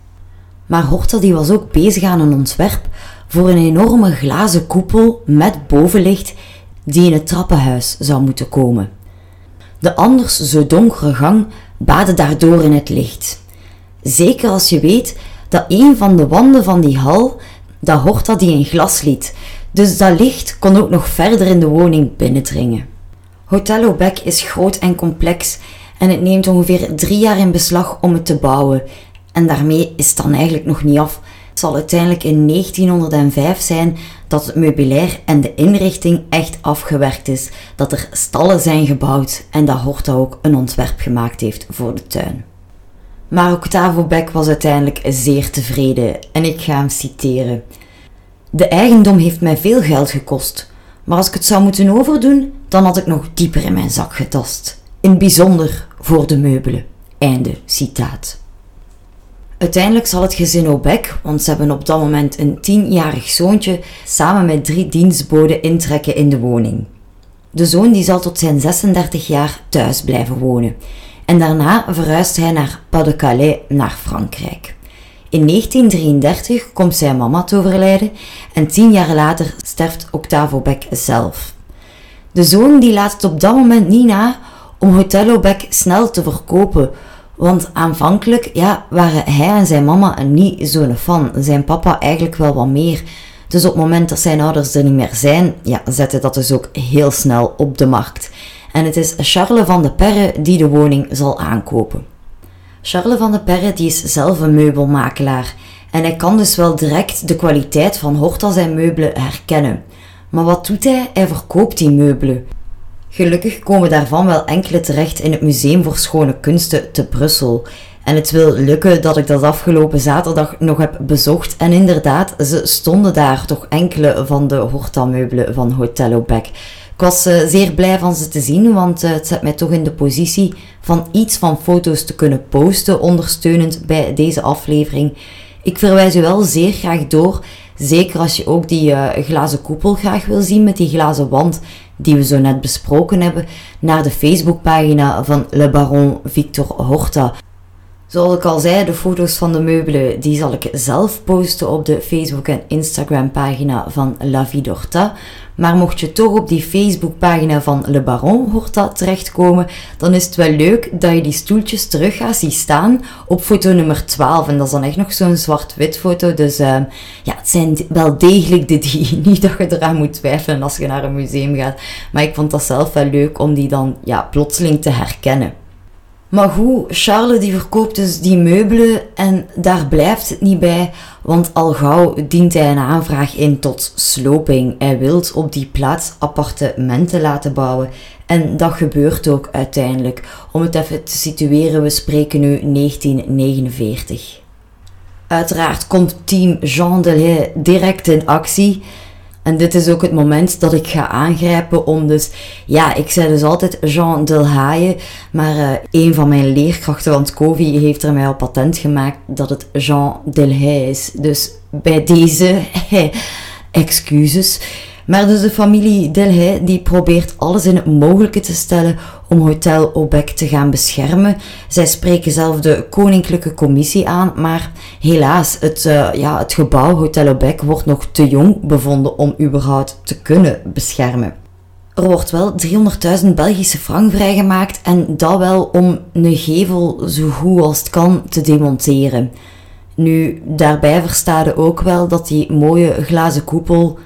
Maar Horta die was ook bezig aan een ontwerp voor een enorme glazen koepel met bovenlicht die in het trappenhuis zou moeten komen. De anders zo donkere gang baadde daardoor in het licht. Zeker als je weet dat een van de wanden van die hal dat Horta die in glas liet, dus dat licht kon ook nog verder in de woning binnendringen. Hotel Beck is groot en complex en het neemt ongeveer drie jaar in beslag om het te bouwen. En daarmee is het dan eigenlijk nog niet af. Het zal uiteindelijk in 1905 zijn dat het meubilair en de inrichting echt afgewerkt is, dat er stallen zijn gebouwd en dat Horta ook een ontwerp gemaakt heeft voor de tuin. Maar Octavo Beck was uiteindelijk zeer tevreden en ik ga hem citeren. De eigendom heeft mij veel geld gekost. Maar als ik het zou moeten overdoen, dan had ik nog dieper in mijn zak getast. In bijzonder voor de meubelen. Einde citaat. Uiteindelijk zal het gezin Obek, want ze hebben op dat moment een tienjarig zoontje, samen met drie dienstboden intrekken in de woning. De zoon die zal tot zijn 36 jaar thuis blijven wonen. En daarna verhuist hij naar Pas-de-Calais, naar Frankrijk. In 1933 komt zijn mama te overlijden en tien jaar later sterft Octave Obek zelf. De zoon die laat het op dat moment niet na om Hotel Obek snel te verkopen, want aanvankelijk ja, waren hij en zijn mama niet zo'n fan. Zijn papa eigenlijk wel wat meer. Dus op het moment dat zijn ouders er niet meer zijn, ja, zette dat dus ook heel snel op de markt. En het is Charles van de Perre die de woning zal aankopen. Charles van de Perre die is zelf een meubelmakelaar en hij kan dus wel direct de kwaliteit van Horta zijn meubelen herkennen. Maar wat doet hij? Hij verkoopt die meubelen. Gelukkig komen daarvan wel enkele terecht in het Museum voor Schone Kunsten te Brussel. En het wil lukken dat ik dat afgelopen zaterdag nog heb bezocht. En inderdaad, ze stonden daar toch enkele van de Horta-meubelen van Hotel Obek. Ik was uh, zeer blij van ze te zien, want uh, het zet mij toch in de positie van iets van foto's te kunnen posten, ondersteunend bij deze aflevering. Ik verwijs u wel zeer graag door, zeker als je ook die uh, glazen koepel graag wil zien met die glazen wand die we zo net besproken hebben, naar de Facebookpagina van Le Baron Victor Horta. Zoals ik al zei, de foto's van de meubelen die zal ik zelf posten op de Facebook en Instagram pagina van La Vie d'Horta. Maar mocht je toch op die Facebookpagina van Le Baron Horta terechtkomen, dan is het wel leuk dat je die stoeltjes terug gaat zien staan op foto nummer 12. En dat is dan echt nog zo'n zwart-wit foto. Dus uh, ja, het zijn wel degelijk de die. Niet dat je eraan moet twijfelen als je naar een museum gaat. Maar ik vond dat zelf wel leuk om die dan ja, plotseling te herkennen. Maar goed, Charles die verkoopt dus die meubelen en daar blijft het niet bij, want al gauw dient hij een aanvraag in tot sloping. Hij wil op die plaats appartementen laten bouwen en dat gebeurt ook uiteindelijk. Om het even te situeren, we spreken nu 1949. Uiteraard komt team Jean Delay direct in actie. En dit is ook het moment dat ik ga aangrijpen om dus... Ja, ik zei dus altijd Jean Delhaye, maar uh, een van mijn leerkrachten van het COVID heeft er mij al patent gemaakt dat het Jean Delhaye is. Dus bij deze, excuses. Maar dus de familie Delhay die probeert alles in het mogelijke te stellen om Hotel Obek te gaan beschermen. Zij spreken zelf de Koninklijke Commissie aan, maar helaas, het, uh, ja, het gebouw Hotel Obek wordt nog te jong bevonden om überhaupt te kunnen beschermen. Er wordt wel 300.000 Belgische frank vrijgemaakt en dat wel om een gevel zo goed als het kan te demonteren. Nu, daarbij verstaat ook wel dat die mooie glazen koepel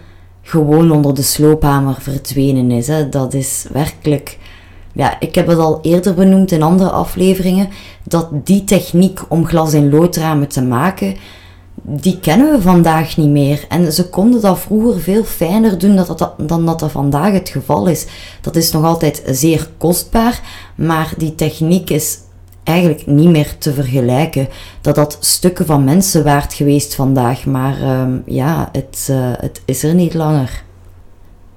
gewoon onder de sloophamer verdwenen is. Hè. Dat is werkelijk. Ja, ik heb het al eerder benoemd in andere afleveringen. Dat die techniek om glas- in loodramen te maken, die kennen we vandaag niet meer. En ze konden dat vroeger veel fijner doen dan dat, dan dat dat vandaag het geval is. Dat is nog altijd zeer kostbaar, maar die techniek is eigenlijk niet meer te vergelijken. Dat dat stukken van mensen waard geweest vandaag, maar um, ja, het, uh, het is er niet langer.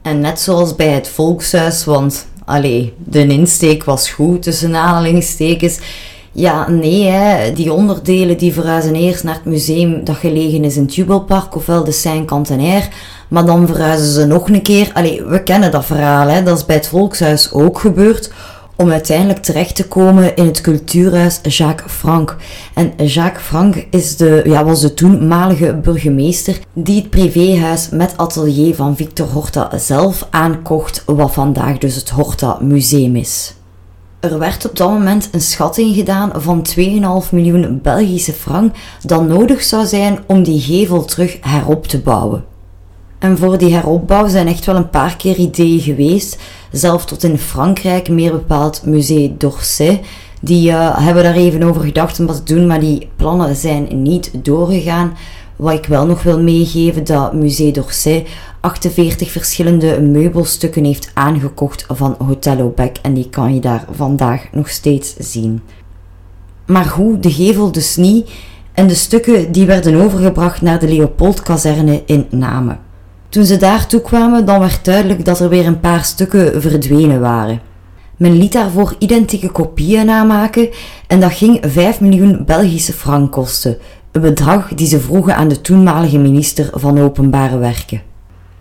En net zoals bij het volkshuis, want allee, de insteek was goed tussen aanhalingstekens. Ja, nee, hè, die onderdelen die verhuizen eerst naar het museum dat gelegen is in het Jubelpark, ofwel de Saint-Cantenaire. Maar dan verhuizen ze nog een keer. Allee, we kennen dat verhaal, hè, dat is bij het Volkshuis ook gebeurd om uiteindelijk terecht te komen in het cultuurhuis Jacques Frank. En Jacques Frank is de, ja, was de toenmalige burgemeester die het privéhuis met atelier van Victor Horta zelf aankocht, wat vandaag dus het Horta Museum is. Er werd op dat moment een schatting gedaan van 2,5 miljoen Belgische frank dat nodig zou zijn om die gevel terug herop te bouwen. En voor die heropbouw zijn echt wel een paar keer ideeën geweest. Zelf tot in Frankrijk, meer bepaald Musée d'Orsay. Die uh, hebben daar even over gedacht om wat te doen, maar die plannen zijn niet doorgegaan. Wat ik wel nog wil meegeven, dat Musée d'Orsay 48 verschillende meubelstukken heeft aangekocht van Hotel Obek. En die kan je daar vandaag nog steeds zien. Maar hoe, de gevel dus niet. En de stukken die werden overgebracht naar de Leopoldkazerne in Namen. Toen ze daartoe kwamen, dan werd duidelijk dat er weer een paar stukken verdwenen waren. Men liet daarvoor identieke kopieën namaken en dat ging 5 miljoen Belgische frank kosten, een bedrag die ze vroegen aan de toenmalige minister van Openbare Werken.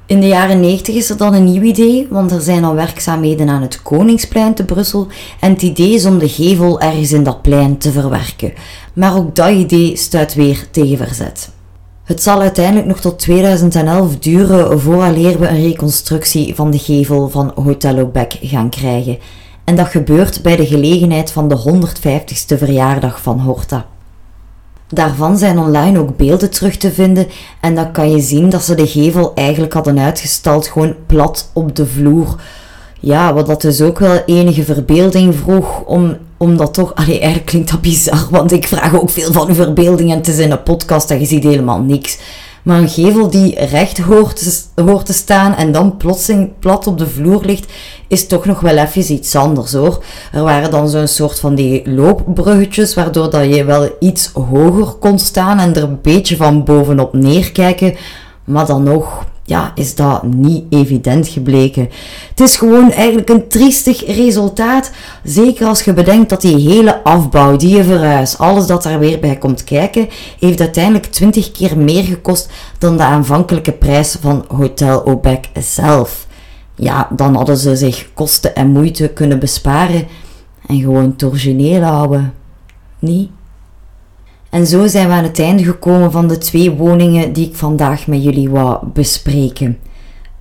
In de jaren 90 is er dan een nieuw idee, want er zijn al werkzaamheden aan het Koningsplein te Brussel en het idee is om de gevel ergens in dat plein te verwerken. Maar ook dat idee stuit weer tegen verzet. Het zal uiteindelijk nog tot 2011 duren vooraleer we een reconstructie van de gevel van Hotel Obec gaan krijgen. En dat gebeurt bij de gelegenheid van de 150ste verjaardag van Horta. Daarvan zijn online ook beelden terug te vinden en dan kan je zien dat ze de gevel eigenlijk hadden uitgestald gewoon plat op de vloer. Ja, wat dat dus ook wel enige verbeelding vroeg om, om dat toch... Allee, eigenlijk klinkt dat bizar, want ik vraag ook veel van uw verbeelding en het is in een podcast en je ziet helemaal niks. Maar een gevel die recht hoort te, hoort te staan en dan plotseling plat op de vloer ligt, is toch nog wel even iets anders hoor. Er waren dan zo'n soort van die loopbruggetjes, waardoor dat je wel iets hoger kon staan en er een beetje van bovenop neerkijken. Maar dan nog, ja, is dat niet evident gebleken. Het is gewoon eigenlijk een triestig resultaat. Zeker als je bedenkt dat die hele afbouw, die verhuis, alles dat daar weer bij komt kijken, heeft uiteindelijk 20 keer meer gekost dan de aanvankelijke prijs van Hotel Obec zelf. Ja, dan hadden ze zich kosten en moeite kunnen besparen en gewoon het houden. Niet? En zo zijn we aan het einde gekomen van de twee woningen die ik vandaag met jullie wou bespreken.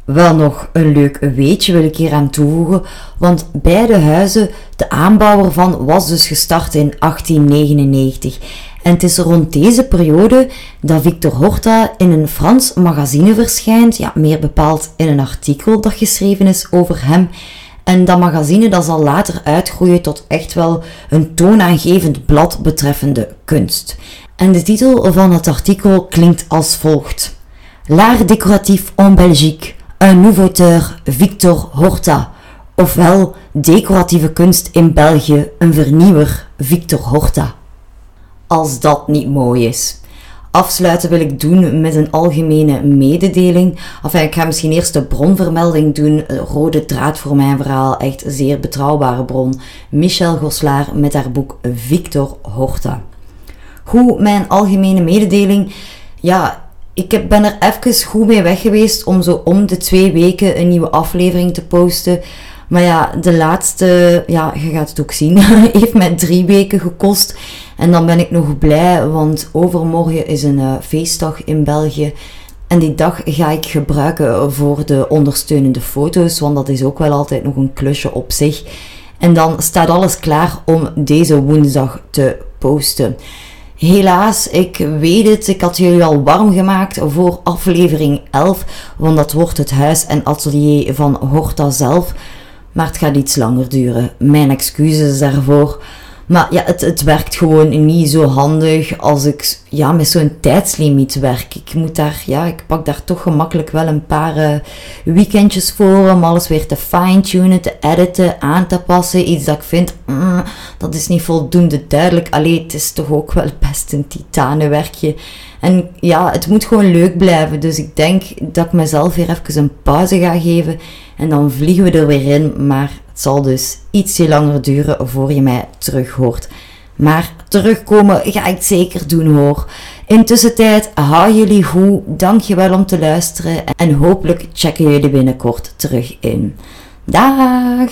Wel nog een leuk weetje wil ik hier aan toevoegen, want beide huizen, de aanbouw ervan was dus gestart in 1899. En het is rond deze periode dat Victor Horta in een Frans magazine verschijnt, ja, meer bepaald in een artikel dat geschreven is over hem. En dat magazine dat zal later uitgroeien tot echt wel een toonaangevend blad betreffende kunst. En de titel van het artikel klinkt als volgt. L'art décoratif en Belgique, un nouveauteur Victor Horta. Ofwel decoratieve kunst in België, een vernieuwer Victor Horta. Als dat niet mooi is. Afsluiten wil ik doen met een algemene mededeling. Enfin, ik ga misschien eerst de bronvermelding doen. Rode draad voor mijn verhaal. Echt zeer betrouwbare bron. Michel Goslaar met haar boek Victor Horta. Goed, mijn algemene mededeling. Ja, ik ben er even goed mee weg geweest om zo om de twee weken een nieuwe aflevering te posten. Maar ja, de laatste, ja, je gaat het ook zien, heeft mij drie weken gekost. En dan ben ik nog blij, want overmorgen is een uh, feestdag in België. En die dag ga ik gebruiken voor de ondersteunende foto's, want dat is ook wel altijd nog een klusje op zich. En dan staat alles klaar om deze woensdag te posten. Helaas, ik weet het, ik had jullie al warm gemaakt voor aflevering 11, want dat wordt het huis en atelier van Horta zelf. Maar het gaat iets langer duren. Mijn excuses daarvoor. Maar ja, het, het werkt gewoon niet zo handig als ik ja, met zo'n tijdslimiet werk. Ik moet daar, ja, ik pak daar toch gemakkelijk wel een paar uh, weekendjes voor om alles weer te fine-tunen, te editen, aan te passen. Iets dat ik vind, mm, dat is niet voldoende duidelijk. Allee, het is toch ook wel best een titanenwerkje. En ja, het moet gewoon leuk blijven. Dus ik denk dat ik mezelf weer even een pauze ga geven. En dan vliegen we er weer in. Maar het zal dus ietsje langer duren voor je mij terug hoort. Maar terugkomen ga ik zeker doen hoor. Intussen tijd, hou jullie goed. Dankjewel om te luisteren. En hopelijk checken jullie binnenkort terug in. Dag!